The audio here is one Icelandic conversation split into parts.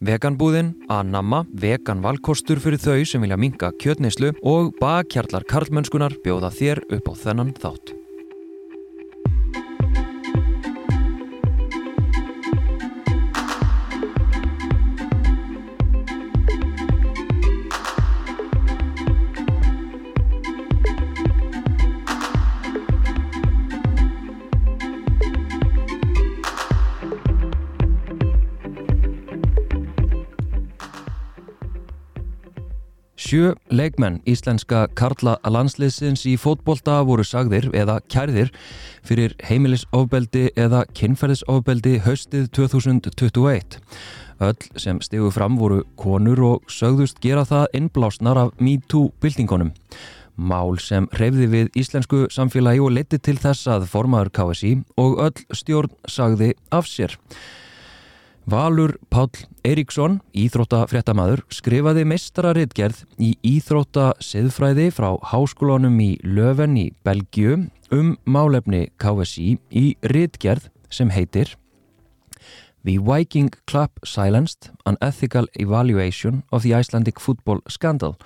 Veganbúðin, Anamma, vegan valkostur fyrir þau sem vilja minka kjötneislu og bakkjarlar karlmönskunar bjóða þér upp á þennan þátt. Sjö leikmenn íslenska Karla landsliðsins í fótbolta voru sagðir eða kærðir fyrir heimilisofbeldi eða kynferðisofbeldi haustið 2021. Öll sem stegu fram voru konur og sögðust gera það innblásnar af MeToo-byltingunum. Mál sem hreyfði við íslensku samfélagi og leti til þess að formaður KSI og öll stjórn sagði af sér. Valur Páll Eiríksson, íþróttafréttamaður, skrifaði meistararitgerð í íþróttasiðfræði frá háskólanum í Löfen í Belgiu um málefni KSI í ritgerð sem heitir The Viking Club Silenced, an Ethical Evaluation of the Icelandic Football Scandal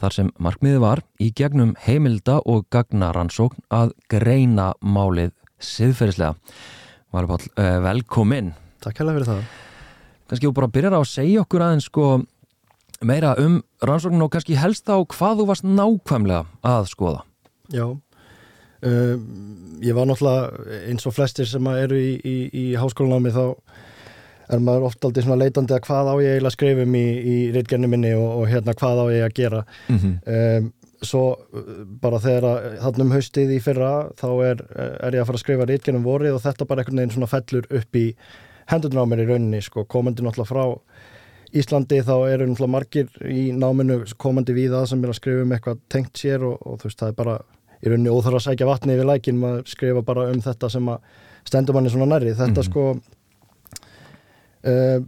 þar sem markmiði var í gegnum heimilda og gagnaransókn að greina málið siðferðislega. Valur Páll, uh, velkomin. Takk hella fyrir það. Kanski þú bara byrjar á að segja okkur aðeins sko meira um rannsóknin og kannski helst á hvað þú varst nákvæmlega að skoða. Já, um, ég var náttúrulega eins og flestir sem eru í, í, í háskólanámi þá er maður oft aldrei svona leitandi að hvað á ég eiginlega skrifum í, í reitgerni minni og, og hérna hvað á ég að gera. Mm -hmm. um, svo bara þegar þannig um haustið í fyrra þá er, er ég að fara að skrifa reitgernum vorið og þetta bara einhvern veginn svona fellur upp í hendurna á mér í rauninni sko, komandi náttúrulega frá Íslandi þá eru náttúrulega margir í náminu komandi við það sem er að skrifa um eitthvað tengt sér og, og þú veist það er bara í rauninni óþar að sækja vatni yfir lækin maður skrifa bara um þetta sem að stendur manni svona nærri þetta mm -hmm. sko uh,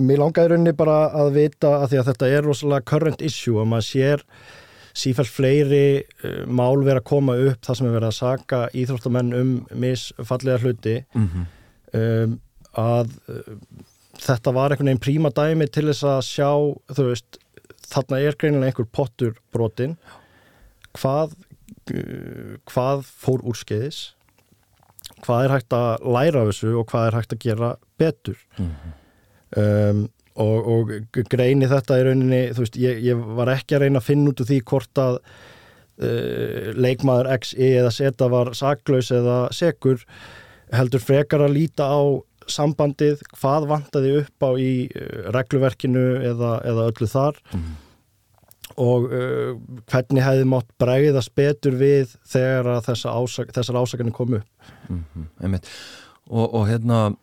mér langaði rauninni bara að vita að því að þetta er rosalega current issue og maður sér sífælt fleiri uh, mál vera að koma upp þar sem er verið að saka íþróttamenn um misfallega hluti mm -hmm. um, að uh, þetta var einhvern veginn príma dæmi til þess að sjá þú veist, þarna er greinilega einhver pottur brotin hvað uh, hvað fór úr skeiðis hvað er hægt að læra af þessu og hvað er hægt að gera betur mm -hmm. um, og, og greini þetta í rauninni, þú veist, ég, ég var ekki að reyna að finna út úr því hvort að uh, leikmaður X, Y eða Z var saklaus eða segur heldur frekar að líta á sambandið, hvað vantaði upp á í uh, regluverkinu eða, eða öllu þar mm og uh, hvernig hefði mátt bregðast betur við þegar þessa ásak, þessar ásakarnir komu mm -hmm. og, og hérna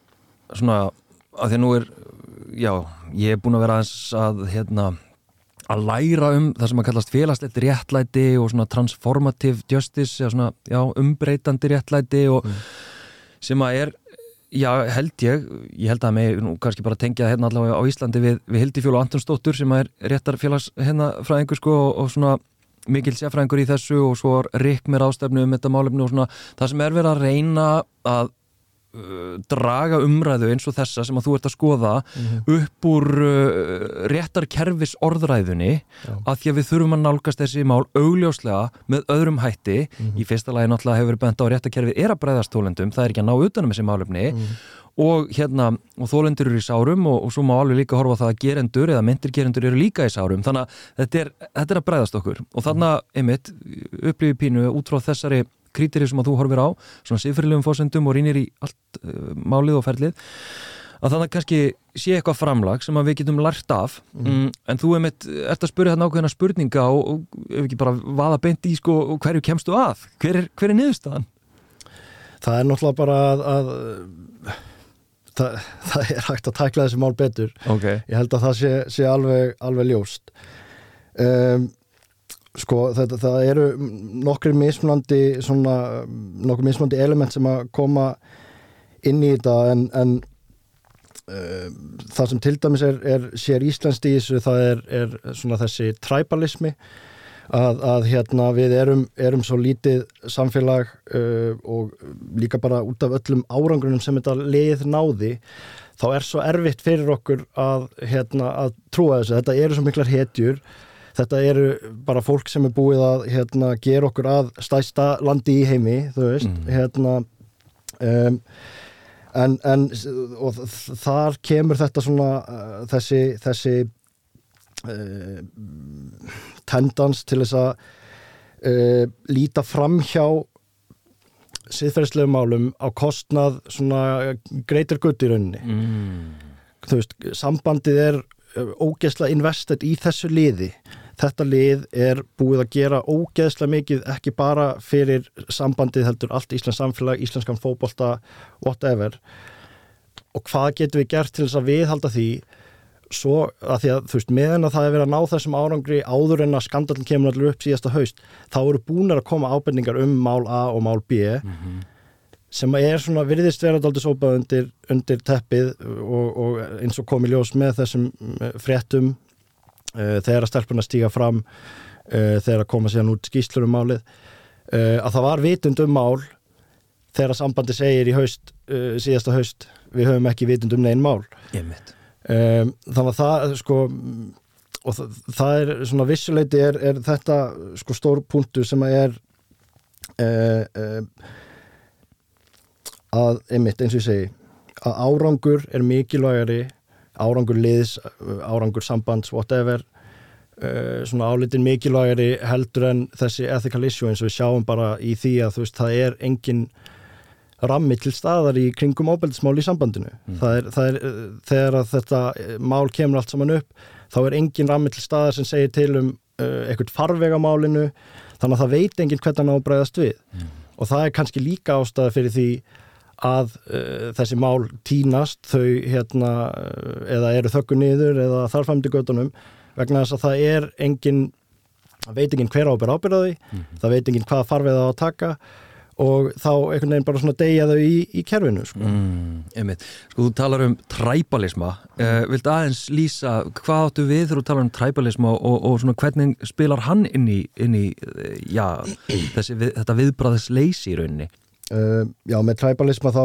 svona að því að nú er já, ég er búin að vera aðeins að hérna að læra um það sem að kallast félagslegt réttlæti og svona transformative justice eða svona, já, umbreytandi réttlæti og mm. sem að er já, held ég, ég held að mig nú kannski bara tengja hérna allavega á Íslandi við, við Hildi Fjólu Antonsdóttur sem að er réttar félags hérna fræðingur sko og, og svona mikil sérfræðingur í þessu og svo er Rik með rástefnu um þetta málefnu og svona það sem er verið að reyna að draga umræðu eins og þessa sem að þú ert að skoða mm -hmm. upp úr uh, réttarkerfis orðræðunni Já. að því að við þurfum að nálgast þessi mál augljóslega með öðrum hætti mm -hmm. í fyrsta lagi náttúrulega hefur bent á réttarkerfið er að breyðast þólendum, það er ekki að ná utanum þessi málefni mm -hmm. og hérna og þólendur eru í sárum og, og svo má alveg líka horfa það að gerendur eða myndir gerendur eru líka í sárum þannig að þetta er, þetta er að breyðast okkur og þannig að, einmitt, upplýfi pínu út frá þessari krítirið sem að þú horfir á svona sifrilegum fósendum og rínir í allt uh, málið og ferlið að þannig kannski sé eitthvað framlag sem við getum lært af mm. Mm, en þú ert að spyrja það nákvæmna spurninga og, og ef ekki bara vaða beint í sko, hverju kemstu að? Hver er, hver er niðurstaðan? Það er náttúrulega bara að, að það, það er hægt að tækla þessi mál betur okay. ég held að það sé, sé alveg, alveg ljóst um Sko þetta, það eru nokkri mismunandi svona, nokkri mismunandi element sem að koma inn í þetta en, en uh, það sem til dæmis er, er sér íslenskt í þessu það er, er svona þessi tribalismi að, að hérna við erum, erum svo lítið samfélag uh, og líka bara út af öllum árangrunum sem þetta lið náði þá er svo erfitt fyrir okkur að, hérna, að trúa þessu, þetta eru svo miklar hetjur þetta eru bara fólk sem er búið að hérna, gera okkur að stæsta landi í heimi, þú veist Mm. hérna um, en, en þar kemur þetta svona uh, þessi, þessi uh, tendans til þess að uh, líta fram hjá siðferðislegum málum á kostnað svona greitir gutt í rauninni mm. þú veist, sambandið er uh, ógeðslega invested í þessu liði þetta lið er búið að gera ógeðslega mikið, ekki bara fyrir sambandið heldur allt Íslands samfélag Íslenskan fótbolta, whatever og hvað getum við gert til þess að viðhalda því svo að því að þú veist, meðan að það er verið að ná þessum árangri áður en að skandalin kemur allir upp síðasta haust, þá eru búinir að koma ábendingar um mál A og mál B Mhm. sem er svona virðist vera daldið sópað undir, undir teppið og, og eins og kom í ljós með þessum eh, fréttum þegar að stelpuna stíga fram uh, þegar að koma síðan út skýslur um málið uh, að það var vitund um mál þegar að sambandi segir í haust, síðasta haust við höfum ekki vitund um negin mál. Þannig að það sko og það, það er svona vissuleiti er, er þetta sko stór punktu sem að er uh, uh, að einmitt eins og ég segi að árangur er mikilvægari árangur liðs, árangur sambands whatever uh, svona álitin mikilvægari heldur en þessi ethical issue eins og við sjáum bara í því að þú veist það er engin rammi til staðar í kringum ábeldismál í sambandinu. Það er, það er, þegar að þetta mál kemur allt saman upp þá er engin rammi til staðar sem segir til um uh, eitthvað farvegamálinu þannig að það veit enginn hvernig hann á að bregðast við. Og það er kannski líka ástæða fyrir því að uh, þessi mál tínast þau hérna uh, eða eru þöggu niður eða þarfæmdi göttunum vegna þess að það er engin það veit enginn hver ábyrð ábyrðaði það veit enginn hvaða farveð á að taka og þá einhvern veginn bara svona deyja þau í, í kerfinu sko. Mm, einmitt. Sko þú talar um træbalisma uh, Viltu aðeins lýsa hvað áttu við þegar þú talar um træbalisma og, og svona hvernig spilar hann inn í, inn í já, þessi, við, þetta viðbræðisleysi í rauninni uh, já, með tribalisma þá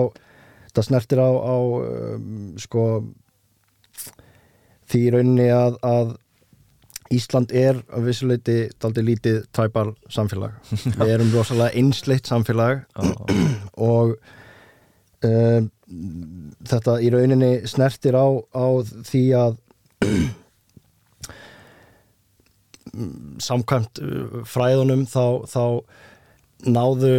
það snertir á, á um, sko því rauninni að, að Ísland er að vissuleiti daldið lítið tribal samfélag. Við erum rosalega einsleitt samfélag og um, þetta í rauninni snertir á, á því að samkvæmt uh, fræðunum þá, þá náðu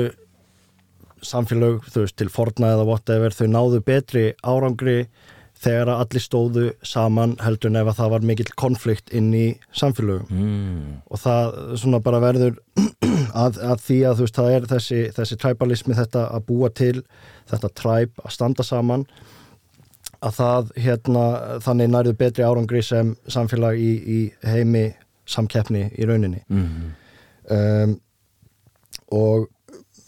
samfélög, þú veist, til forna eða whatever, þau náðu betri árangri þegar að allir stóðu saman heldur en ef að það var mikill konflikt inn í samfélögum mm. og það svona bara verður að, að því að þú veist, það er þessi, þessi tribalismi þetta að búa til þetta tribe að standa saman að það hérna þannig nærðu betri árangri sem samfélag í, í heimi samkeppni í rauninni Mm. um, og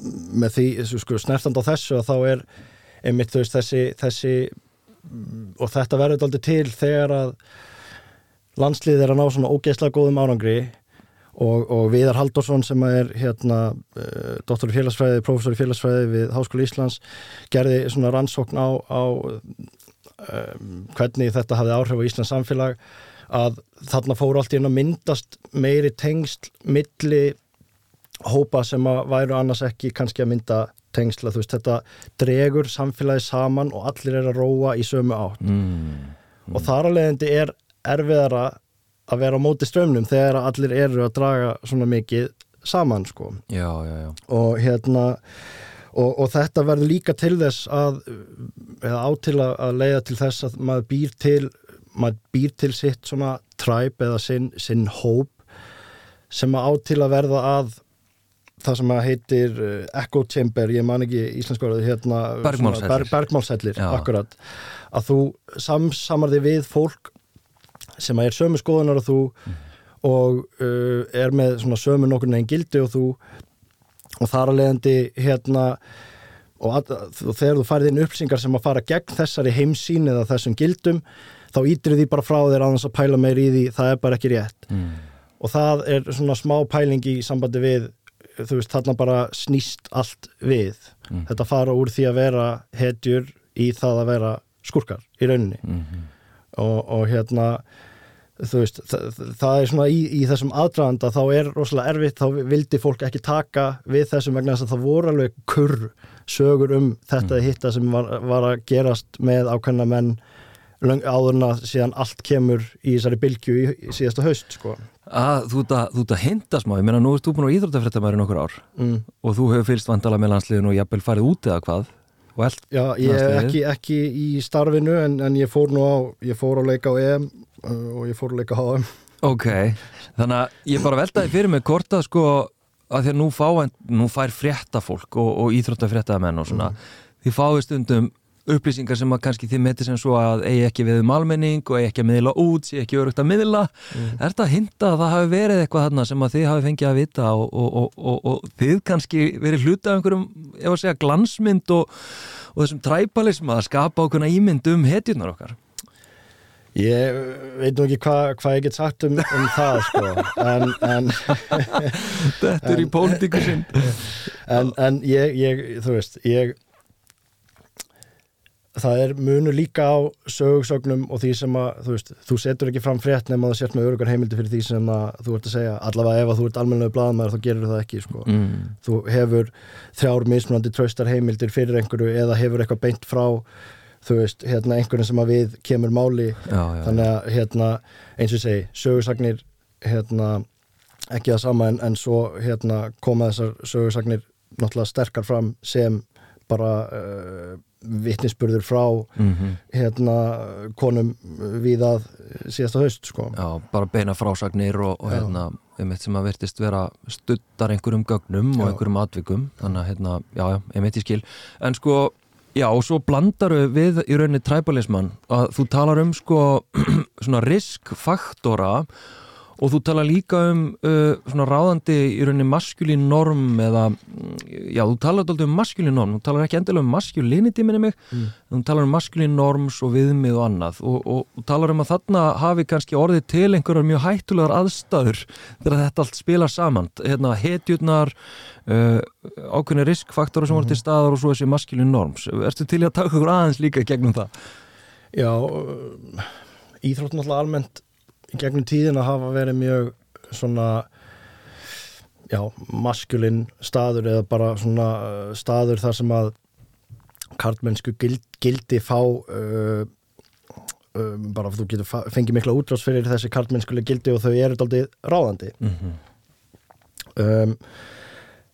með því sko, snertand á þessu að þá er einmitt þú veist þessi, þessi og þetta verður aldrei til þegar að landslið er að ná svona ógeðslega góðum árangri og, og Viðar Halldórsson sem er hérna uh, doktor í félagsfræði, prófessor í félagsfræði við Háskóla Íslands gerði svona rannsókn á, á um, hvernig þetta hafði áhrif á Íslands samfélag að þarna fóru allt í einu að myndast meiri tengsl milli hópa sem að væru annars ekki kannski að mynda tengsla, veist, þetta dregur samfélagi saman og allir er að róa í sömu átt. Mm. og þar að leiðandi er erfiðara að vera á móti strömmnum þegar allir eru að draga svona mikið saman sko. Já, já, já. Og hérna og, og þetta verður líka til þess að eða á til að, að leiða til þess að maður býr til maður býr til sitt svona tribe eða sinn, sinn hóp sem að á til að verða að það sem að heitir uh, echo chamber, ég man ekki íslensku orðið hérna Bergmálshellir. bergmálshellir, akkurat að þú samsamar þig við fólk sem að er sömu skoðunar og þú og uh, er með svona sömu nokkur neginn gildi og þú og þar að leiðandi hérna og, að, þegar þú færið inn upplýsingar sem að fara gegn þessari heimsýn eða þessum gildum þá ítir því bara frá þér aðeins að pæla meir í því það er bara ekki rétt mm. og það er svona smá pæling í sambandi við þú veist, þarna bara snýst allt við Mm. þetta fara úr því að vera hetjur í það að vera skurkar í rauninni Mhm. og, og hérna þú veist, það, það er svona í, í þessum aðdraganda þá er rosalega erfitt þá vildi fólk ekki taka við þessum vegna þess að það voru alveg kurr sögur um þetta Mm. hitta sem var, var að gerast með ákveðna menn áðurna síðan allt kemur í þessari bylgju í, í síðasta haust sko. Að þú ert að, að hinta smá. Ég meina nú ert þú búin á íþróttafréttamæri nokkur ár mm. og þú hefur fylgst vandala með landsliðinu og jafnvel farið út eða hvað? Eld, Já, ég er ekki, ekki í starfinu en, en ég fór nú á ég fór á leika á EM uh, og ég fór á leika á HM ok þannig að ég bara veltaði fyrir mig hvort að sko að því að nú, fá, nú fær fréttafólk og, og íþróttafréttamenn og svona því fáið stundum upplýsingar sem að kannski þið metir sem svo að eigi ekki við um almenning og eigi ekki að miðla út, sé ekki örugt að miðla Er þetta að hinta að það hafi verið eitthvað þarna sem að þið hafi fengið að vita og, og, og, og, og þið kannski verið hluta af einhverjum, ef að segja, glansmynd og, og þessum træpalisma að skapa ákveðna ímynd um hetjurnar okkar? Ég veit nú ekki hvað hva ég get sagt um, um það sko en, en, Þetta er í pólitíku sinn. en, en ég, ég, þú veist ég það er munur líka á sögursögnum og því sem að þú veist, þú setur ekki fram frétt nema það sért með örugar heimildi fyrir því sem að þú ert að segja allavega ef að þú ert almennlega blaðmaður þá gerir það ekki sko. Mm. þú hefur þrjár mismunandi traustar heimildir fyrir einhverju eða hefur eitthvað beint frá þú veist, hérna einhverjum sem að við kemur máli Já, já, þannig að hérna, eins og segi, sögursagnir hérna, ekki það sama en, en svo hérna, koma þessar sögursagnir náttúrulega sterkar fram sem bara uh, vitnisburður frá mm hérna, konum við að síðasta haust sko. já, bara beina frásagnir og, og hérna, einmitt sem að verðist vera studdar einhverjum gögnum og Já. einhverjum atvikum, þannig að hérna, já, já, einmitt ég skil. En sko, já, og svo blandaru við í rauninni træbalismann að þú talar um sko svona riskfaktora og þú talar líka um uh, svona ráðandi í rauninni maskulín norm eða, mm, já, þú talar alltaf um maskulín norm, þú talar ekki endilega um maskulinity minni mig, Mm. þú talar um maskulín norms og viðmið og annað. Og, og, og talar um að þarna hafi kannski orðið til einhverjar mjög hættulegar aðstæður þegar þetta allt spila saman. Hérna hetjurnar uh, ákveðni riskfaktora sem voru til staðar og svo þessi maskulín norms. Ertu til að taka ykkur aðeins líka gegnum það? Já, uh, íþrótt náttúrulega almennt gegnum tíðina hafa verið mjög svona já, maskulinn staður eða bara svona uh, staður þar sem að karlmennsku gild, gildi fá uh, um, bara þú getur fengið mikla útrás fyrir þessi karlmennskuleg gildi og þau eru daldið ráðandi Mm -hmm. um,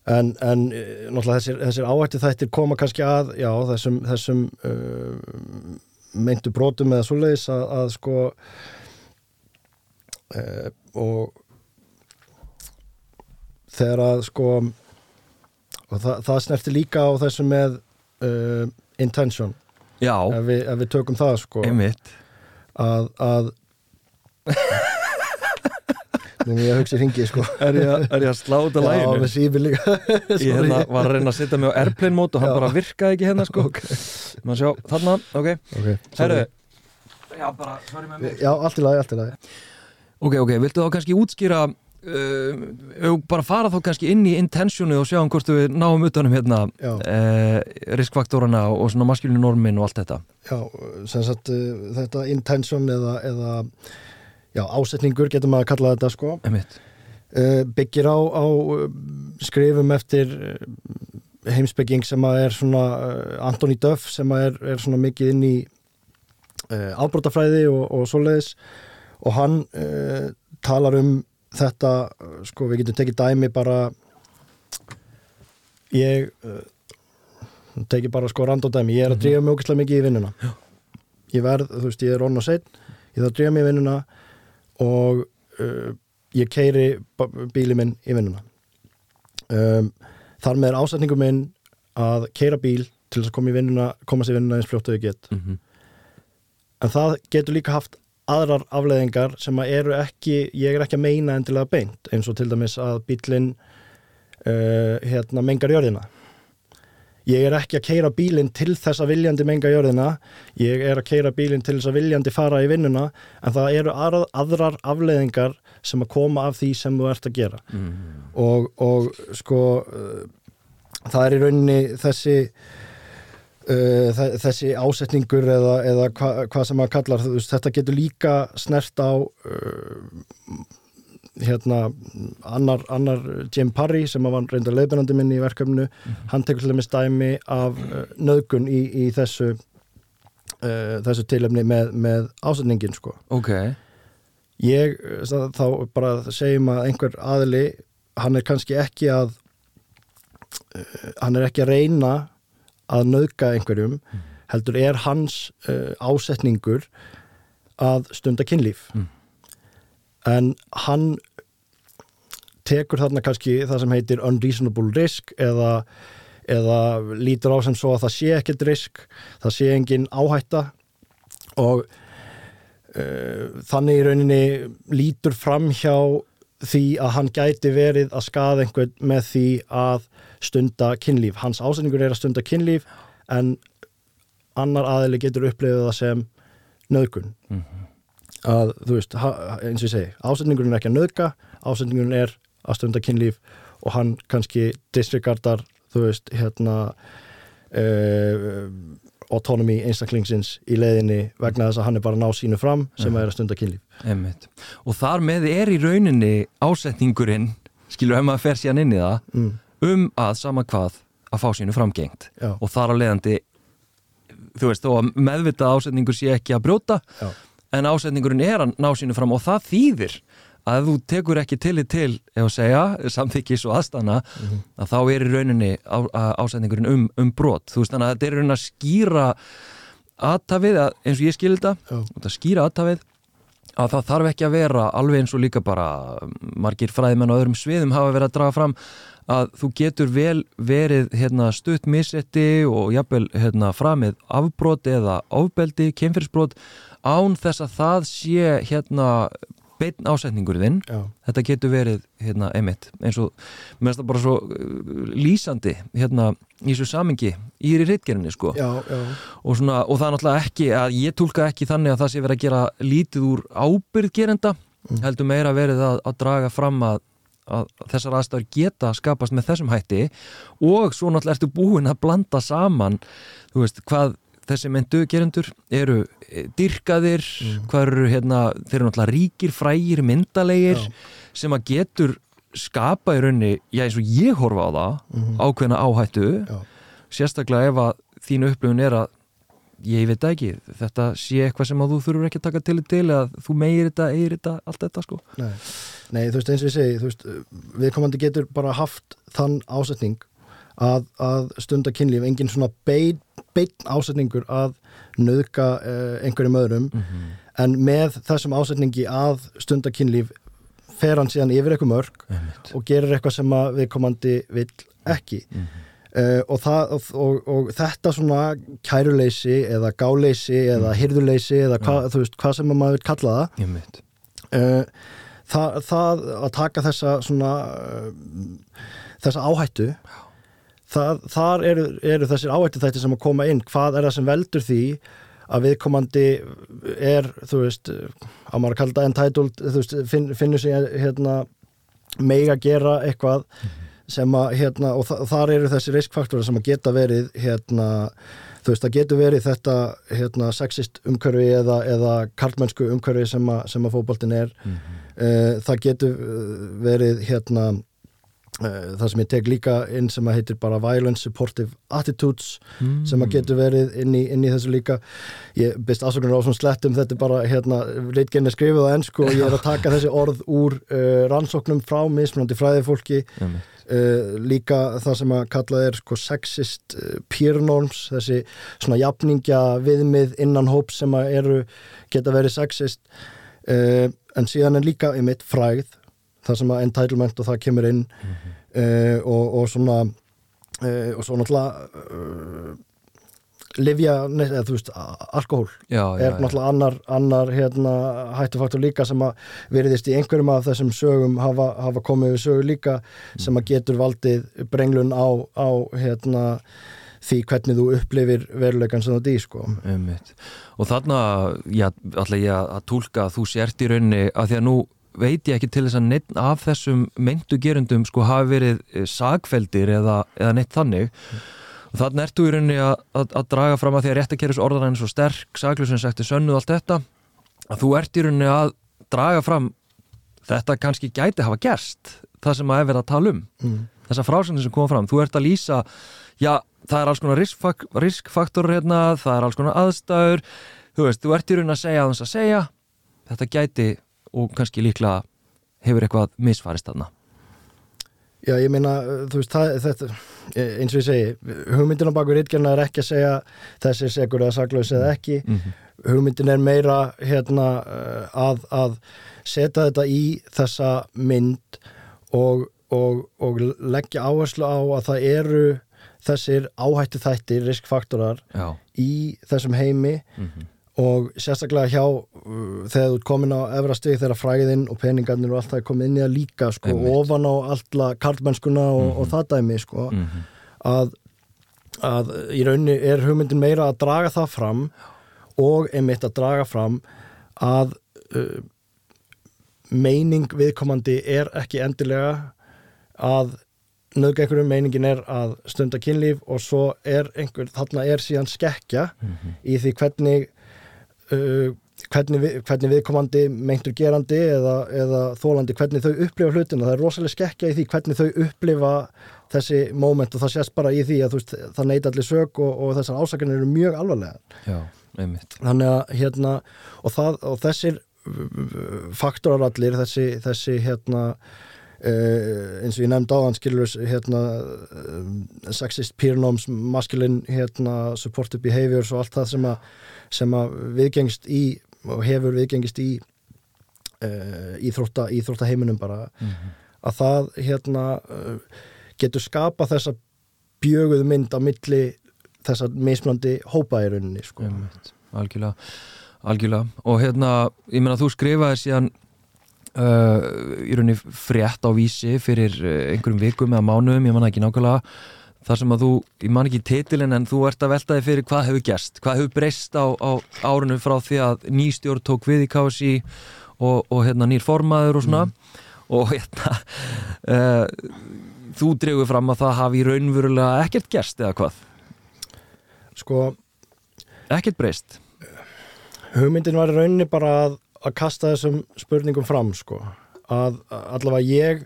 en, en eh, náttúrulega þessir, þessir áhætti þættir koma kannski að já, þessum, þessum uh, meintu brotum eða svoleiðis að, að sko uh, og þegar að sko og það, það snerti líka á þessu með uh, intention. Já, ef við, ef við tökum það sko. Einmitt. Að, að nú ég að hugsa í ringi sko. Er ég, að- er ég að slá út af Já, læginu? með sífi líka. Ég hérna var að reyna að setja mig á airplane mode og hann Já. bara virkaði ekki hérna sko. Má sjá, þarna, ok. Okay, Herru Já, bara, sorry með mig. Já, allt í lagi, allt í lagi Ok, ok, viltu þá kannski útskýra uh, bara fara þá kannski inn í intentionu og sjá um hvort við náum utanum hérna uh, riskfaktorana og svona maskilinu normin og allt þetta. Já sem sagt uh, þetta intention eða, eða já, ásetningur getur maður að kalla þetta sko. Uh, byggir á, á skrifum eftir heimsbygging sem að er svona Anthony Duff sem að er, er svona mikið inn í ábrótafræði og, og svoleiðis og hann uh, talar um þetta, sko við getum tekið dæmi bara ég uh, tekið bara sko randódæmi, ég er að drífa mig ógæslega mikið í vinnuna. Ég verð, þú veist, ég er onn og seitt ég þarf að drífa mig í vinnuna og uh, ég keiri bíli minn í vinnuna. Um, þar með er ásætningum minn að keira bíl til þess að koma í vinnuna koma sér í vinnuna eins fljótt og ég get. Mm -hmm. en það getur líka haft aðrar afleðingar sem að eru ekki ég er ekki að meina endilega beint eins og til dæmis að bílinn uh, hérna mengar jörðina. Ég er ekki að keira bílinn til þess að viljandi menga jörðina. Ég er að keira bílinn til þess að viljandi fara í vinnuna. En það eru aðrar, aðrar afleðingar sem að koma af því sem þú ert að gera. Mm. og, og sko uh, það er í rauninni þessi þe- þessi ásetningur eða, eða hva, hvað sem maður kallar þetta getur líka snert á uh, hérna annar, annar Jim Parry sem var reyndar leiðbennandi minn í verkefnu hann tekur til dæmis dæmi af uh, nöðgun í, í þessu uh, þessu tilefni með, með ásetningin sko. Ok, ég þá þá bara segjum að einhver aðili hann er kannski ekki að hann er ekki að reyna að nauðga einhverjum heldur er hans uh, ásetningur að stunda kynlíf Mm. en hann tekur þarna kannski það sem heitir unreasonable risk eða, eða lítur á sem svo að það sé ekkert risk það sé engin áhætta og uh, þannig í rauninni lítur fram hjá því að hann gæti verið að skaða einhvern með því að stunda kynlíf. Hans ásetningur er að stunda kynlíf en annar aðili getur upplifið það sem nöðgun. Að þú veist, eins og ég segi, ásetningurinn er ekki að nöðga, ásetningurinn er að stunda kynlíf og hann kannski disregardar, þú veist, hérna uh, autonomy einstaklingsins í leiðinni vegna þess að hann er bara að ná sínu fram sem er að stunda kynlíf. einmitt og þar með er í rauninni ásetningurinn, skilur ef maður fer síðan inn í það, Mm. um að sama hvað að fá sínu framgengt Já. og þar á leiðandi þú veist, þó að meðvitað ásetningur sé ekki að brjóta Já. en ásetningurinn er að ná sínu fram og það þýðir að þú tekur ekki tillit til að segja, samþykkis og aðstana að þá er í rauninni á, að ásetningurinn um, um brot. Þú veist þannig að þetta er rauninni að skýra aðtafið, að, eins og ég skil þetta út að skýra aðtafið að það þarf ekki að vera alveg eins og líka bara margir fræðimenn á öðrum sviðum hafa verið að draga fram að þú getur vel verið hérna, stutt missetti og jafnvel hérna, framið afbrot eða ofbeldi, kemfyrsbrot án þess að það sé hérna beinn ásetningur þinn. Já. þetta getur verið hérna einmitt eins og mér finnst það bara svo uh, lýsandi hérna í þessu samingi í rittgerinni sko. Og, og það er náttúrulega ekki að ég tólka ekki þannig að það sé verið að gera lítið úr ábyrð gerenda heldur meira verið að, að draga fram að, að þessar aðstæður geta skapast með þessum hætti. Og svo náttúrulega ertu búin að blanda saman þú veist hvað þessi myndu gerendur eru eh, dýrkaðir, hvað eru hérna þeir eru náttúrulega ríkir, frægir, myndalegir Já. sem að getur skapa í raunni, já eins og ég horfa á það ákveðna áhættu. Já, sérstaklega ef að þín upplifun er að ég veit ekki, þetta sé eitthvað sem að þú þurfur ekki að taka til til eða þú meir þetta, eigir þetta, allt þetta sko. Nei. Nei, þú veist eins og ég segi, veist, viðkomandi getur bara haft þann ásetning að, að stunda kynlíf, engin svona beinn bein ásetningur að nöðka uh, einhverjum öðrum. En með þessum ásetningi að stunda kynlíf fer hann síðan yfir eitthvað mörg og gerir eitthvað sem að viðkomandi vill ekki. Uh, og, það, og, og, þetta svona kæruleysi eða gáleysi eða hirðuleysi eða hva, veist, hvað sem að maður vil kalla það. Uh, það, það að taka þessa svona uh, þessa áhættu það, þar eru, eru þessir áhættu þætti sem að koma inn. Hvað er það sem veldur því að viðkomandi er þú veist, að maður að kalla það entitled, þú veist, finn, finnur sig hérna mega gera eitthvað sem að hérna, og þa þar eru þessi riskfaktorar sem að geta verið hérna, þú veist, það getur verið þetta hérna, sexist umhverfi eða, eða karlmennsku umhverfi sem, að- sem að fótboltin er. Uh, það getur uh, verið hérna það sem ég tek líka inn sem að heitir bara violence supportive attitudes sem að getur verið inn í, inn í þessu líka. Ég byrst afsökunar á svona slettum þetta er bara hérna, reitgenni skrifuð á ennsku og ég er að taka þessi orð úr uh, rannsóknum frá mismunandi fræði fólki Einmitt. uh, líka það sem að kallað er sko sexist uh, peer norms þessi svona jafningja viðmið innan hóps sem að eru geta verið sexist. Uh, en síðan er líka einmitt fræð það sem að entitlement og það kemur inn uh, og, og svona uh, og svo náttúrulega uh, livja, nei, eða þú veist alkohól Já, já, er náttúrulega annar, annar hérna, hættufaktor líka sem að veriðist í einhverjum af þessum sögum hafa, hafa komið við sögu líka sem að getur valdið brenglun á, á hérna, því hvernig þú upplifir veruleikan sem þú dý sko. Einmitt. Og þarna, já, ætla ég að tólka að þú sért í rauninni að því að nú veit ég ekki til þess að neitt af þessum meintu gerundum sko hafi verið eh, sagfeldir eða, eða neitt þannig mm. og þannig ertu í rauninni að, að, að draga fram að því að réttakerfis orðan er svo sterk, saglusin sekti sönnuð allt þetta, að þú ert í rauninni að draga fram þetta kannski gæti hafa gerst það sem að er verið að tala um mm. þessa frásöndin sem koma fram, þú ert að lýsa já, það er alls konar riskfak riskfaktor hérna, það er alls konar aðstæður þú veist, þú ert í rauninni að segja að þess að segja þetta gæti og kannski líklega hefur eitthvað misfarist þarna Já, ég meina, þú veist, það, þetta, eins og ég segi, hugmyndin á baku rítgerna er ekki að segja þessi segur eða saklaus eða ekki. Mm -hmm. Hugmyndin er meira hérna, að, að setja þetta í þessa mynd og, og, og leggja áherslu á að það eru þessir áhættu þættir, riskfaktorar Já. í þessum heimi mm -hmm og sérstaklega hjá uh, þegar þú er komin á efrastig þegar fræðin og peningarnir og allt það er komið inn í að líka sko, ofan á alltaf karlmennskuna og, mm -hmm. og það dæmi sko, mm -hmm. að, að í raunni er hugmyndin meira að draga það fram og einmitt að draga fram að uh, meining viðkomandi er ekki endilega að nöðgækurum meiningin er að stunda kynlíf og svo er einhver, þarna er síðan skekkja mm -hmm. í því hvernig uh, hvernig, við, hvernig viðkomandi meintur gerandi eða, eða þólandi hvernig þau upplifa hlutina, það er rosalega skekkja í því hvernig þau upplifa þessi móment og það sést bara í því að veist, það neyta allir sög og, og þessar ásakarnir eru mjög alvarlega Já, Þannig að hérna og, það, og þessir faktorar allir, þessi, þessi hérna Uh, eins og ég nefndi á hann skilur hérna, uh, sexist peer norms masculine hérna, supportive behaviors og allt það sem að sem að viðgengst í og hefur viðgengist í uh, íþrótta, íþrótta heiminum bara mm -hmm. að það hérna uh, getur skapa þessa bjöguð mynd á milli þessa mismlandi hópa í rauninni sko. Algjörlega algjörlega og hérna, ég menna þú skrifaði síðan uh, í rauninni frétt á vísi fyrir einhverjum vikum eða mánuðum, ég manna ekki nákvæmlega þar sem að þú, ég man ekki titilin en þú ert að velta þig fyrir hvað hefur gerst hvað hefur breyst á, á árunum frá því að nýstjórn tók við í KSI og, og hérna nýr formaður og svona. Mm. og hérna uh, þú drefur fram að það hafi raunverulega ekkert gerst eða hvað? Sko ekkert breyst? hugmyndin var rauninni bara að, að kasta þessum spurningum fram sko. Að allavega ég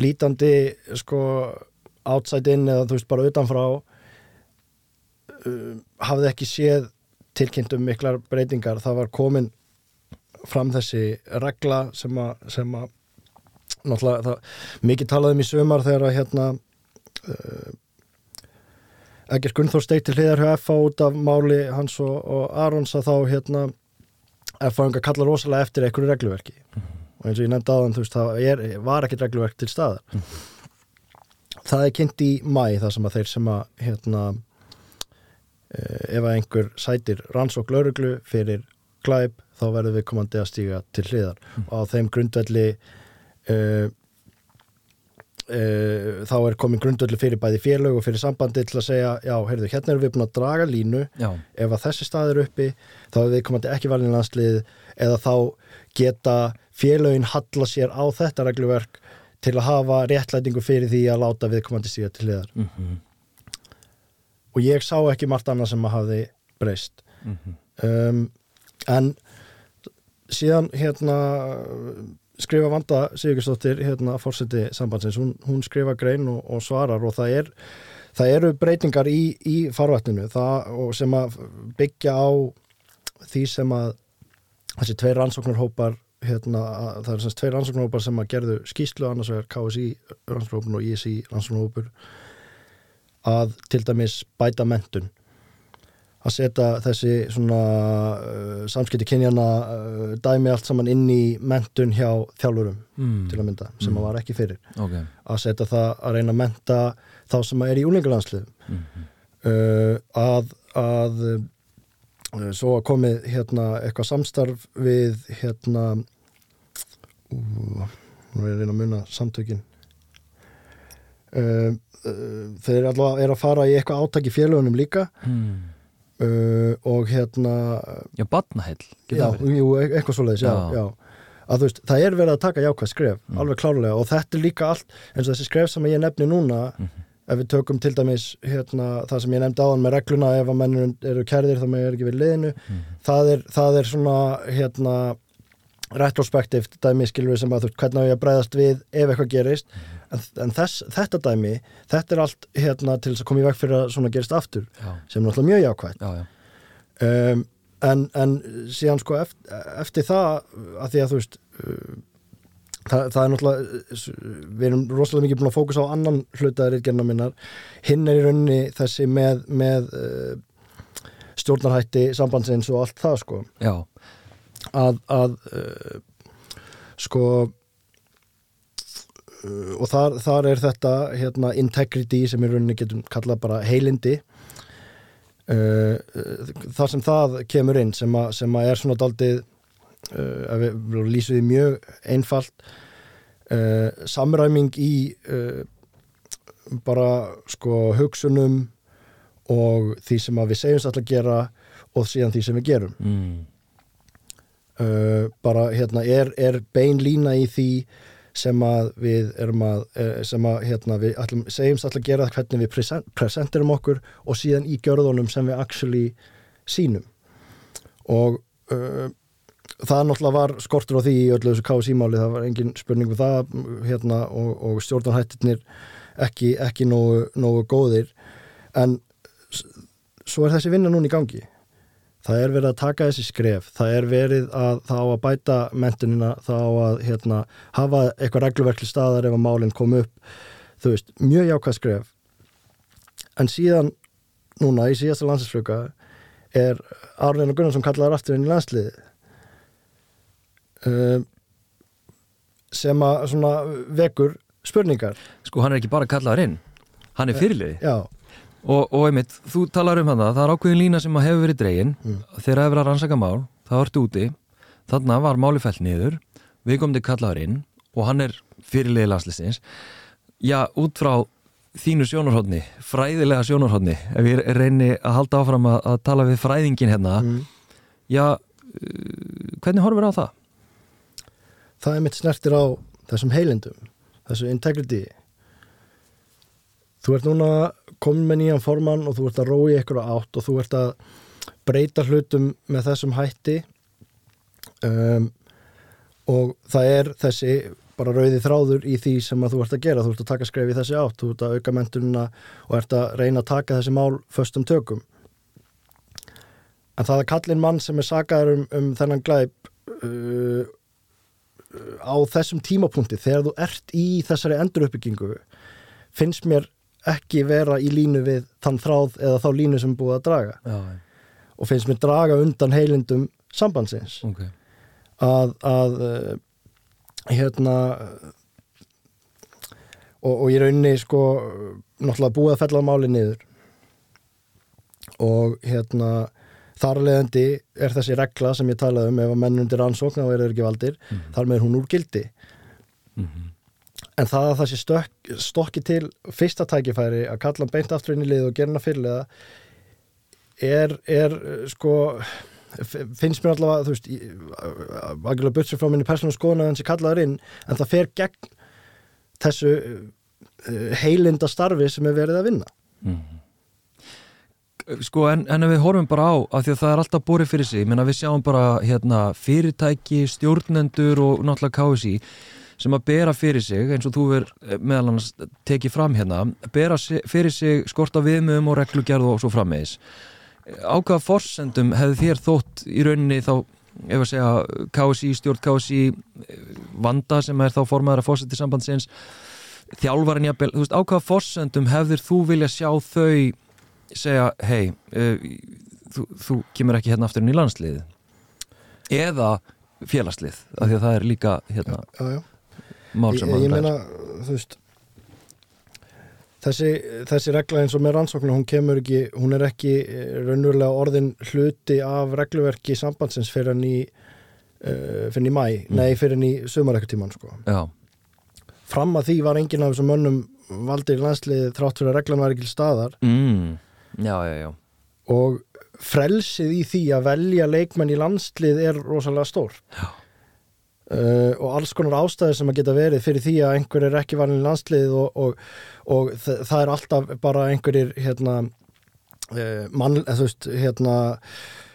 lítandi sko outside in eða þú veist bara utanfrá uh, hafði ekki séð tilkynntum miklar breytingar. Það var komin fram þessi regla sem að, sem að náttúrulega það, mikið talaðum í sömar þegar að hérna uh, Egger Gunnþór steigt til hliðar hjá FA út af máli hans og, og Arons að þá hérna FA enga kalla rosalega eftir einhverju regluverki. Mm -hmm. og eins og ég nefndi þann þú veist það er, var ekkert regluverk til staðar. Mm -hmm það er kynnt í mæ það sem að þeir sem að hérna, eh, ef að einhver sætir rannsók lauruglu fyrir glæp þá verður við komandi að stíga til hliðar mm. og á þeim grundvelli uh, uh, þá er komin grundvelli fyrir bæði félög og fyrir sambandi til að segja já, heyrðu, hérna erum við búin að draga línu já. ef að þessi stað er uppi þá er við komandi ekki valin landslið eða þá geta félögin halla sér á þetta regluverk til að hafa réttlætingu fyrir því að láta viðkomandi stíða til hliðar mm -hmm. og ég sá ekki margt annað sem að hafi breyst mm -hmm. um, en síðan hérna skrifa Vanda Sigurstóttir hérna fórseti sambandsins, hún, hún skrifa grein og, og svarar og það er það eru breytingar í, í farvættinu sem að byggja á því sem að þessi tveir rannsóknarhópar hérna, það er semst tveir rannsóknarhópar sem að gerðu skýslu, annars vegar KSI rannsóknarhópun og ISI rannsóknarhópur að til dæmis bæta mentun að setja þessi svona uh, samskipti kynjana uh, dæmi allt saman inn í mentun hjá þjálfurum mm. til að mynda sem mm. að var ekki fyrir okay. að setja það að reyna að menta þá sem að er í úlingarlandslið mm -hmm. uh, að, að uh, svo að komið hérna eitthvað samstarf við hérna nú er ég að reyna að munna samtökin uh, þeir allavega er að fara í eitthvað átaki félagunum líka hmm. uh, og hérna Já, badnaheill já, jú, e- eitthvað svoleiðis, já, Já. Að veist, það er verið að taka jákvæð skref, Mm. alveg klárlega og þetta er líka allt, eins og þessi skref sem ég nefni núna, Mhm. ef við tökum til dæmis hérna, það sem ég nefndi áðan með regluna ef að mennur eru kærðir þá með er ekki við liðinu, Mhm. það, er, það er svona hérna retrospektivt dæmi skilur við sem að þú veist hvernig á ég að bregðast við ef eitthvað gerist. En, en þess, þetta dæmi, þetta er allt hérna til þess að koma í veg fyrir að svona gerist aftur Já, sem er náttúrulega mjög jákvæð já, já. Um, en, en síðan sko eftir, eftir það að því að þú veist uh, það, það er náttúrulega uh, við erum rosalega mikið búin að fókusa á annan hlutaðir ítgerna minnar. Hinn er í rauninni þessi með, með uh, stjórnarhætti sambandsins og allt það sko. Já, að, að uh, sko uh, og þar, þar er þetta hérna, integrity sem í rauninni getum kallað bara heilindi uh, þar sem það kemur inn sem, að, sem að er svona daldið að við, lýsum því mjög einfalt samræming í bara sko hugsunum og því sem að við segjumst alltaf að gera og síðan því sem við gerum mm. Uh, bara hérna er, er bein lína í því sem að við erum að uh, sem að hérna við allum, segjumst alltaf að gera hvernig við present, presenterum okkur og síðan í gjörðunum sem við actually sínum og uh, það náttúrulega var skortur á því í öllu þessu KSI-máli, það var engin spurning um það hérna og, og stjórnarhættirnir ekki, ekki nógu, nógu góðir. En svo er þessi vinna núna í gangi það er verið að taka þessi skref. Það er verið að það á að bæta mentunina, það á að hérna, hafa eitthvað regluverkli staðar ef að málinn kom upp. Þú veist, mjög jákvæð skref. En síðan núna í síðasta landsinsfluga er Arnir Gunnarsson kallaður aftur inn í landsliði um, sem að svona vekur spurningar. Sko, hann er ekki bara kallaður inn. Hann er fyrirliði. já, og, og einmitt, þú talar um hann það er ákveðin lína sem hefur verið dregin Mm. þegar það hefur að rannsaka mál það ertu úti, þarna var máli fælt niður við komum til kallaður inn og hann er fyrirliði landslistins já, út frá þínu sjónarhóðni, fræðilega sjónarhóðni ef ég reyni að halda áfram að, að tala við fræðingin hérna mm. já, uh, hvernig horfur á það? það er mitt snertir á þessum heilindum, þessu integrity þú ert núna komin með nýjan formann og þú ert að rói ykkur átt og þú ert að breyta hlutum með þessum hætti. Um, og það er þessi bara rauði þráður í því sem að þú ert að gera. Þú ert að taka skref í þessi átt, þú ert að auka mentununa og ert að reyna að taka þessi mál föstum tökum. En það er kallin mann sem er sagaður um, um þennan glæp uh, á þessum tímapunkti þegar þú ert í þessari enduruppbyggingu finnst mér ekki vera í línu við þann þráð eða þá línu sem búið að draga. Já, og finnst mér draga undan heilindum sambandsins. Ok. Að, að uh, hérna og, og ég rauninni sko náttúrulega búið að fella á máli niður. Og hérna þar leðandi er þessi regla sem ég talaði um ef að menn undir ansókn og eru ekki valdir þar með hún úr gildi. Mhm. En það að það sé stök, stokki til fyrsta tækifæri að kalla hann beint aftur inn í lið og gera hann að fyrirlega er, er sko finnst mér allavega þú veist aðgjörlega buttur frá minni persónu skoðun að hann sé kallaður inn en það fer gegn þessu uh, heilinda starfi sem er verið að vinna. Sko en, en við horfum bara á af því að það er alltaf borið fyrir sig, menna við sjáum bara hérna, fyrirtæki, stjórnendur og náttúrulega KSI sem að bera fyrir sig, eins og þú er meðal annars tekið fram hérna bera fyrir sig skort á viðmöðum og reglugerð og svo frammeðis á hvaða forsendum hefði þér þótt í rauninni þá, ef að segja KSI, stjórn KSI vanda sem er þá formaður að fórseti sambandsins þjálfarinn jafnvel, þú veist, á hvaða forsendum hefðir þú vilja sjá þau segja, hei uh, þú, þú kemur ekki hérna aftur inn í landsliðið eða félagslið, af því að það er líka hérna, já, já. Mál sem þú veist þessi, þessi regla eins og með rannsóknu, hún kemur ekki hún er ekki eh, raunverulega orðin hluti af regluverki sambandsins fyrir hann í uh, fyrir hann í mæ, nei fyrir hann í sumarekkutíman sko. já, fram að því var enginn af þessum mönnum valdir í landsliði þrátt fyrir að reglan var ekki staðar. Mm. Já, já, já. Og frelsið í því að velja leikmenn í landslið er rosalega stór Já. Uh, og alls konar ástæður sem að geta verið fyrir því að einhver er ekki valin í landslið og, og, og þa það er alltaf bara einhverjir hérna, uh, mann, eða þú veist hérna,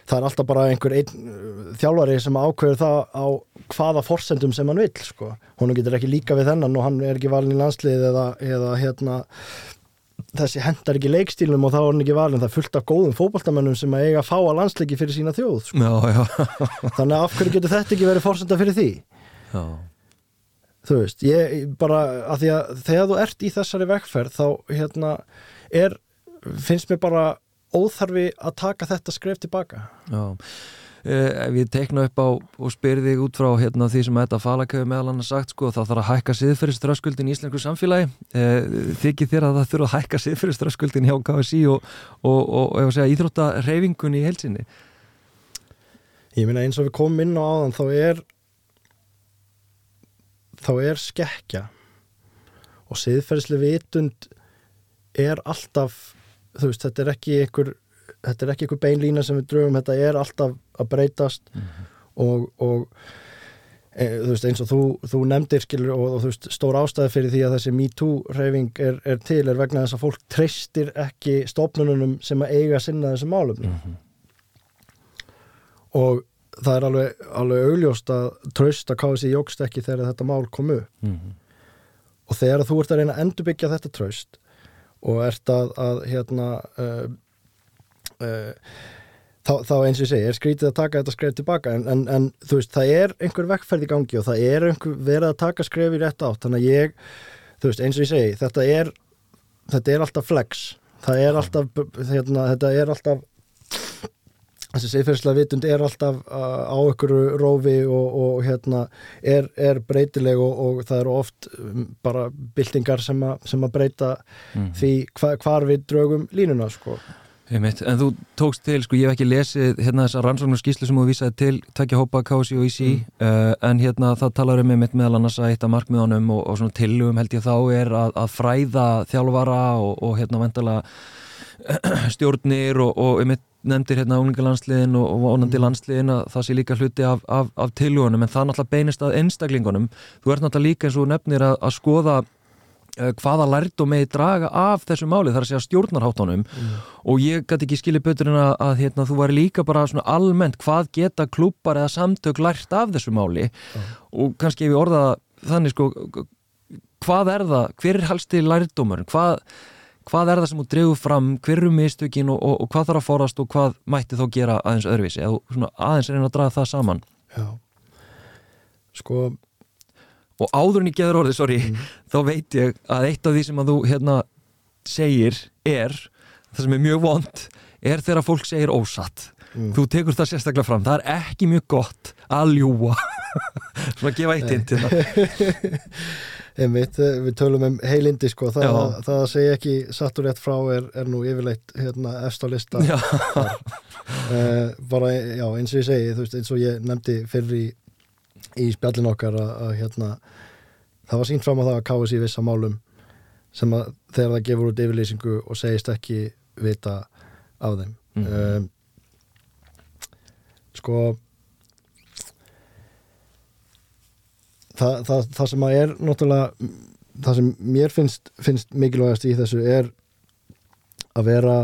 það er alltaf bara einhver einn þjálfari sem ákveður það á hvaða forsendum sem hann vill sko. hún getur ekki líka við þennan og hann er ekki valin í landslið eða, eða hérna þessi hendar ekki leikstílum og þá er hann ekki valin það er fullt af góðum fótballtamennum sem að eiga að fá að landsleiki fyrir sína þjóð sko. Já, já, þannig að af hverju getur þetta ekki verið fórsenda fyrir því já. þú veist, ég bara að því að þegar þú ert í þessari vekkferð þá hérna er finnst mér bara óþarfi að taka þetta skref tilbaka já. Eh, ef ég tekna upp á og spyrir þig út frá hérna, því sem þetta falakauði meðal hann sagt sko, þá þarf að hækka siðferðiströskuldin í íslensku samfélagi. Eh, þykir þér að það þurfa að hækka siðferðiströskuldin hjá KSI og, og, og, og segja, íþróttareyfingun í helsinni ég meina eins og við komum inn á áðan þá er þá er skekkja og siðferðsli vitund er alltaf þú veist, þetta er ekki einhver þetta er ekki einhver beinlína sem við drögum þetta er alltaf að breytast og, og e, veist eins og þú, þú nefndir skilur og, og veist stór ástæði fyrir því að þessi MeToo reyfing er, er til er vegna þess að fólk treystir ekki stofnununum sem að eiga sinna þessum málum Mhm. og það er alveg, alveg augljóst að tröst að KSI jógst ekki þegar þetta mál kom upp Mhm. og þegar þú ert að reyna að endurbyggja þetta tröst og ert að, að hérna uh, uh, þá, þá eins og ég segi, er skrítið að taka þetta skref tilbaka en, en, en þú veist, það er einhver vekkferð í gangi og það er einhver verið að taka skref í rétt átt, þannig að ég þú veist, eins og ég segi, þetta er þetta er alltaf flex það er alltaf, hérna, þetta er alltaf þessi seifærslega vitund er alltaf uh, á ykkur rófi og, og hérna er, er breytileg og, og það eru oft um, bara byltingar sem, a, sem að breyta Mhm. því hva, hvar við draugum línuna sko. Einmitt. En þú tókst til, sko, ég hef ekki lesið hérna þessa rannsóknar skýslu sem þú vísaði til tvekja hópa KSI og IC uh, en hérna það talar um einmitt meðal annars að eitt af markmiðunum og, og svona tillugum held ég þá er að, að fræða þjálfara og, og hérna vendala stjórnir og, og einmitt nefndir hérna unglingalandsliðin og, vonandi landsliðin að það sé líka hluti af, af, af tillugunum en það náttúrulega beinist að einstaklingunum. Þú ert náttúrulega líka eins og nefnir að, að skoða uh, hvaða lærdum megi draga af þessu máli þar að segja stjórnarháttunum. Og ég gæti ekki skilja betur en að, að hérna, þú væri líka bara svona almennt hvað geta klúpar eða samtök lært af þessu máli? Og kannski ef ég orða þannig sko hvað er það, hver er helst til lærdómur hvað, hvað er það sem þú dregur fram? Hver eru mistökin og, og, og hvað þarf að forast og hvað mætti þá gera aðeins öðruvísi? Eða svona aðeins reyna að draga það saman. Já. Sko, og áður en ég geður orðið, sorry þá veit ég að eitt af því sem að þú hérna segir er það sem er mjög vond er þegar fólk segir ósatt. Mm. þú tekur það sérstaklega fram. Það er ekki mjög gott að ljúa svona að gefa eitt inn til það. Einmitt, eh, við tölum um heilindi sko, það, Já. það að segja ekki satt og rétt frá er, er nú yfirleitt hérna, efst á lista Já. uh, bara, já, eins og ég segi veist, eins og ég nefndi fyrir í, í spjallin okkar að, að hérna, það var sínt fram á það að káast í vissa málum sem að þegar það gefur út yfirlýsingu og segist ekki vita af þeim Mhm. um, sko það, það, það sem að er náttúrulega það sem mér finnst, finnst mikilvægast í þessu er að vera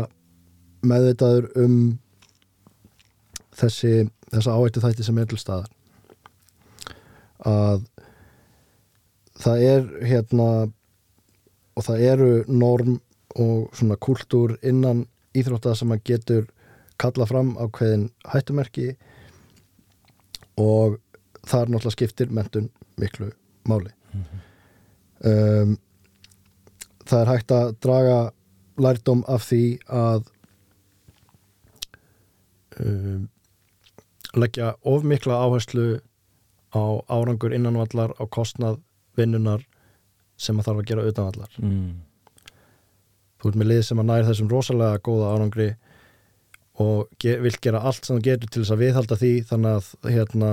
meðvitaður um þessi þessa áhættu þætti sem er til staðar að það er hérna og það eru norm og svona kultúr innan íþrótta sem að getur kalla fram ákveðin hættumerki og þar náttúrulega skiptir mentun miklu máli. Um, það er hægt að draga lærdóm af því að um, leggja of mikla áherslu á árangur innanvallar á kostnað vinnunar sem að þarf að gera utanvallar mm. þú ert með lið sem að nær þessum rosalega góða árangri og ge vill gera allt sem þú getur til þess að viðhalda því þannig að hérna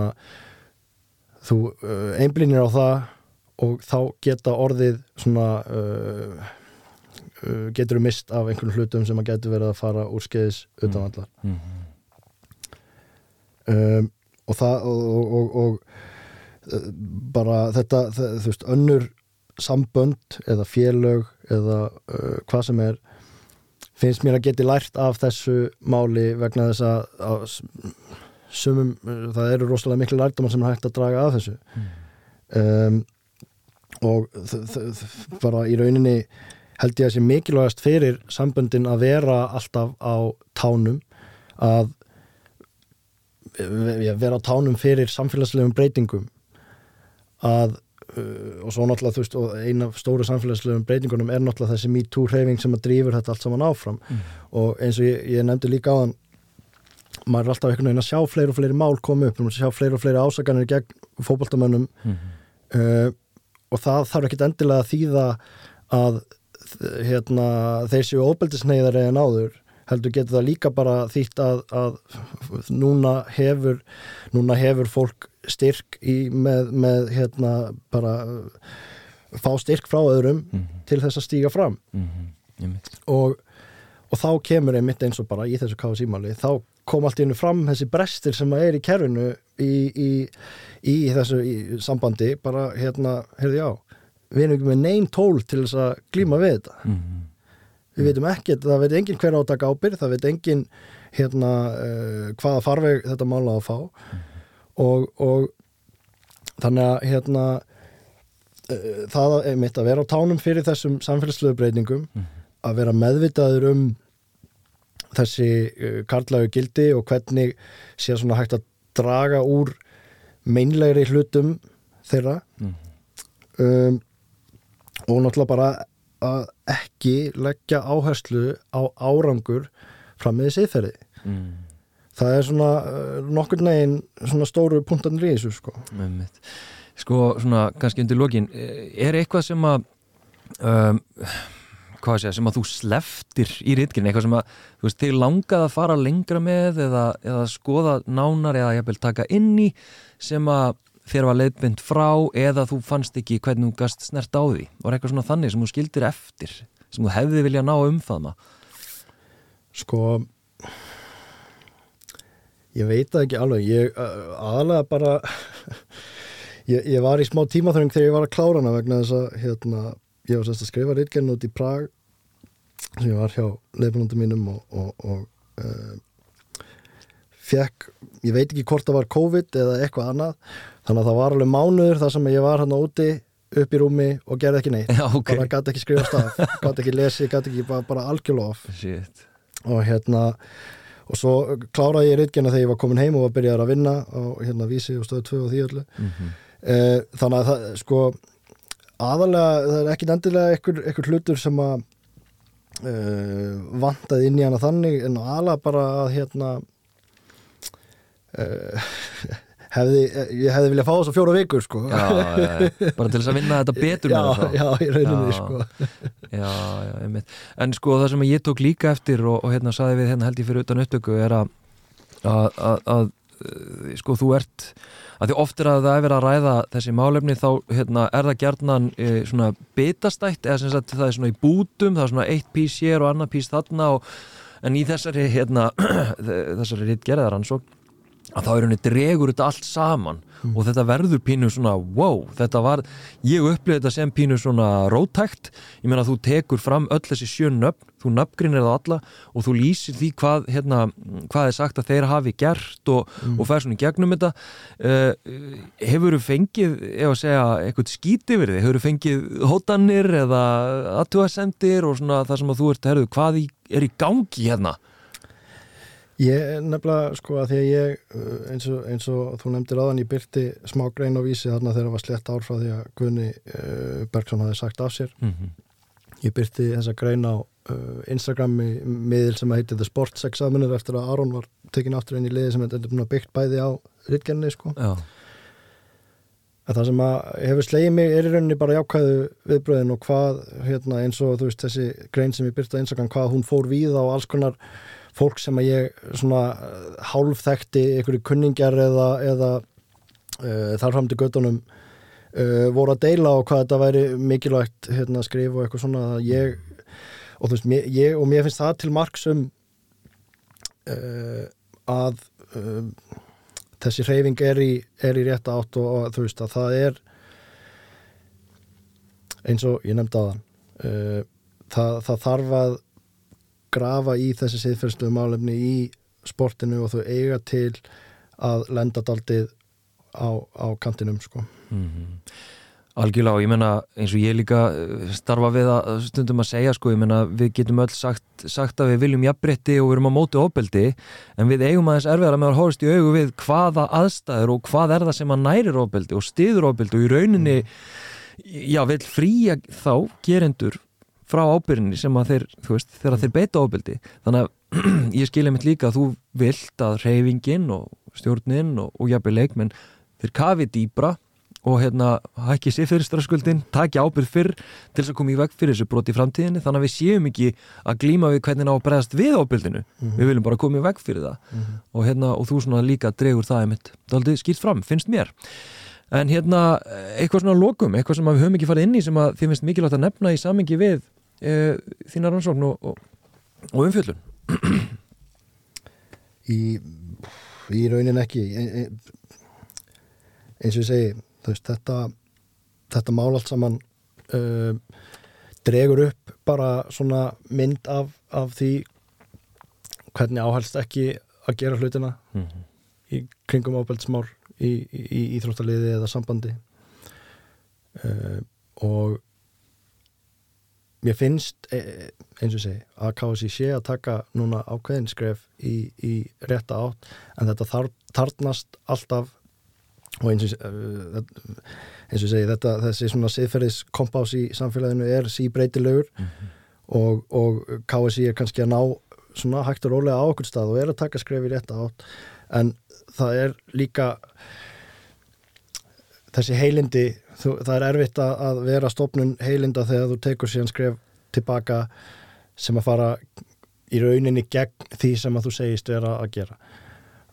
þú uh, einblínir á það og þá geta orðið svona uh, uh, getur þú mist af einhvern hlutum sem að getur verið að fara úr skeiðis utan allar mm um, og það og, og, og, uh, bara þetta það, þú veist, önnur sambönd eða félög eða uh, hvað sem er finnst mér að geti lært af þessu máli vegna þess að, sumum, það eru rosalega miklu lærdómar sem er hægt að draga af þessu. Um, og bara í rauninni held ég að sé mikilvægast fyrir samböndin að vera alltaf á tánum að vera á tánum fyrir samfélagslegum breytingum að uh, og svo náttúrulega þú veist og eina stóru samfélagslegum breytingunum er náttúrulega þessi MeToo hreyfing sem að drýfur þetta allt saman áfram mm. og eins og ég, ég nefndi líka á þann maður er alltaf einhvern veginn að sjá fleiri og fleiri mál koma upp, maður sjá fleiri og fleiri ásaganir gegn fókbaltamönnum mm -hmm. uh, og það þarf ekkit endilega að þýða að hérna, þeir séu óbeldisneiðar eða náður heldur getur það líka bara þýtt að, að núna hefur núna hefur fólk styrk í, með, með hérna bara fá styrk frá öðrum mm -hmm. til þess að stíga fram mm -hmm. og, og þá kemur einmitt eins og bara í þessu káðsímali þá kom allt í hennu fram þessi brestir sem að er í kerfinu í, í, í þessu í sambandi bara hérna, heyrði á við erum ekki með neyn tól til þess að glíma við þetta mm -hmm við veitum ekkert, það veit engin hver átaka ábyrð, það veit engin hérna uh, hvaða farveg þetta mála að fá mm. og, og þannig að hérna uh, það er mitt að vera á tánum fyrir þessum samfélagslegu breytingum mm. að vera meðvitaður um þessi uh, karlægu gildi og hvernig sé svona hægt að draga úr meinlegri hlutum þeirra mm. um, og náttúrulega bara að ekki leggja áherslu á árangur fram með siðferði. Mm. það er svona uh, nokkur negin svona stóru punktanir í þessu sko. Sko svona kannski undir lokin er eitthvað sem að um, hvað sé sem að þú sleftir í rítkinn, eitthvað sem að þú veist, þig langað að fara lengra með eða, eða skoða nánar eða jæfnvel taka inn í sem að þér var leiðbind frá eða þú fannst ekki hvernig þú gast snert á því? Var eitthvað svona þannig sem þú skildir eftir sem þú hefði viljað ná umfaðma Sko ég veit það ekki alveg. Ég aðalega bara ég, ég var í smá tímaþörning þegar ég var að klára hana vegna þess að hérna, ég var sérst að skrifa reitgerðin út í Prag sem ég var hjá leiðbundum mínum og, og, og uh, fekk, ég veit ekki hvort það var COVID eða eitthvað annað þannig að það var alveg mánuður þar sem ég var hann úti upp í rúmi og gerði ekki neitt Já, okay. bara gæti ekki skrifa staf, gæti ekki lesi gæti ekki bara, bara algjörlof og hérna og svo kláraði ég reytkjana þegar ég var komin heim og var byrjað að vinna og hérna vísi og stöðu tvö og því öllu mm -hmm. eh, þannig að það sko aðalega, það er ekkit endilega einhver hlutur sem að eh, vantaði inn í hana þannig en aðalega bara að hérna hefði, ég hefði viljað fá þess að fjóra vikur sko. já, bara til þess að vinna þetta betur já, já, í rauninni sko. já, já, einmitt en sko það sem ég tók líka eftir og, og hérna saði við hérna held ég fyrir utan upptöku er að að, eh, sko þú ert að því oft er að það er verið að ræða þessi málefni þá hérna, er það gerðnan e, svona bitastætt eða sem sagt það er svona í bútum það er svona eitt pís hér og annar pís þarna og, en í þessari hérna, þessari ritt gerðaransók að þá er henni dregur þetta allt saman mm. og þetta verður pínu svona wow, þetta var, ég upplifði þetta sem pínu svona rótækt ég meina þú tekur fram öll þessi sjön nöfn þú nöfngrinir það alla og þú lýsir því hvað, hérna, hvað er sagt að þeir hafi gert og, mm. og fær svona í gegnum þetta uh, hefur þú fengið, ef að segja eitthvað skíti verið, hefur þú fengið hótanir eða aðtúasendir og svona það sem að þú ert, herðu, hvað er í gangi hérna Ég nefnilega sko að því að ég uh, eins og, eins og þú nefndir aðan ég byrti smá grein og vísi þarna þegar það var slett ár frá því að Gunni uh, Bergson hafi sagt af sér mm -hmm. ég byrti þessa grein á uh, Instagrami miðil sem heitir The Sports Examiner eftir að Aron var tekinn aftur inn í liði sem er byggt bæði á rittgenni sko Já. en það sem að hefur slegið mig er í rauninni bara jákvæðu viðbröðin og hvað hérna, eins og þú veist þessi grein sem ég byrti á Instagram hvað hún fór við á alls konar fólk sem að ég svona hálfþekti einhverju kunningar eða, eða uh, þar fram til göttunum uh, voru að deila og hvað þetta væri mikilvægt hérna, að skrifa og eitthvað svona að ég, og þú veist, mér, ég, og mér finnst það til marksum uh, að uh, þessi hreyfing er í, er í rétt átt og, og þú veist að það er eins og ég nefndi uh, það, það þarf að grafa í þessi siðferðslu málefni í sportinu og þau eiga til að lenda daldið á, á kantinum sko. Mm -hmm. Algjörlega og ég menna eins og ég líka eh, starfa við að stundum að segja sko, ég menna við getum öll sagt, sagt að við viljum jafnbretti og við erum á móti ofbeldi en við eigum aðeins erfiðar að hóðast í augu við hvaða aðstæður og hvað er það sem að nærir ofbeldi og stiður ofbeldi og í rauninni mm. já, vil fríja þá gerendur frá ábyrjunni sem að þeir, þú veist, þegar þeir beita ofbeldi. Þannig að ég skilja mitt líka að þú vilt að reyfingin og stjórnin og, og jafnveg leikmenn þeir kafi dýbra og hérna hækki sér fyrir strafskuldin, taki ábyrð fyrr til þess að koma í veg fyrir þessu broti í framtíðinni. Þannig að við séum ekki að glíma við hvernig ná að bregðast við ábyrðinu mm -hmm. við viljum bara koma í veg fyrir það. Mm -hmm. og, hérna, og þú svona líka dregur það einmitt það skýrt fram, finnst mér. En hérna, eitthvað svona lokum eitthvað sem við höfum ekki farið inn í sem að þið finnst mikilvægt að nefna í samengi við e, þína rannsókn og, og, og umfjöldun í, í raunin ekki. Eins og ég segi veist, þetta, þetta mál allt saman uh, dregur upp bara svona mynd af, af því hvernig áhelst ekki að gera hlutina mm -hmm. í kringum í, í íþróttaliði eða sambandi. Uh, og mér finnst e, eins og segi að KSI sé að taka núna ákveðinskref í, í rétta átt en þetta þar, þarnast alltaf og eins og, uh, eins og segi þetta, þessi svona siðferðis kompás í samfélaginu er síbreytilegur mm -hmm. og, og KSI er kannski að ná svona hægt og rólega á okkur stað og er að taka skref í rétt átt en það er líka þessi heilindi þú, það er erfitt að, vera stopnun heilinda þegar þú tekur síðan skref tilbaka sem að fara í rauninni gegn því sem að þú segist vera að gera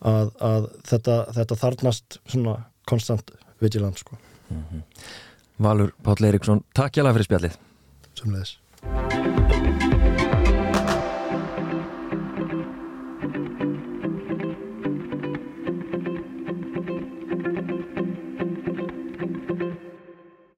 að, að þetta, þetta þarnast svona konstant vigilant sko. mm -hmm. Valur Páll Eiríksson, takk hjá það fyrir spjallið Sumleðis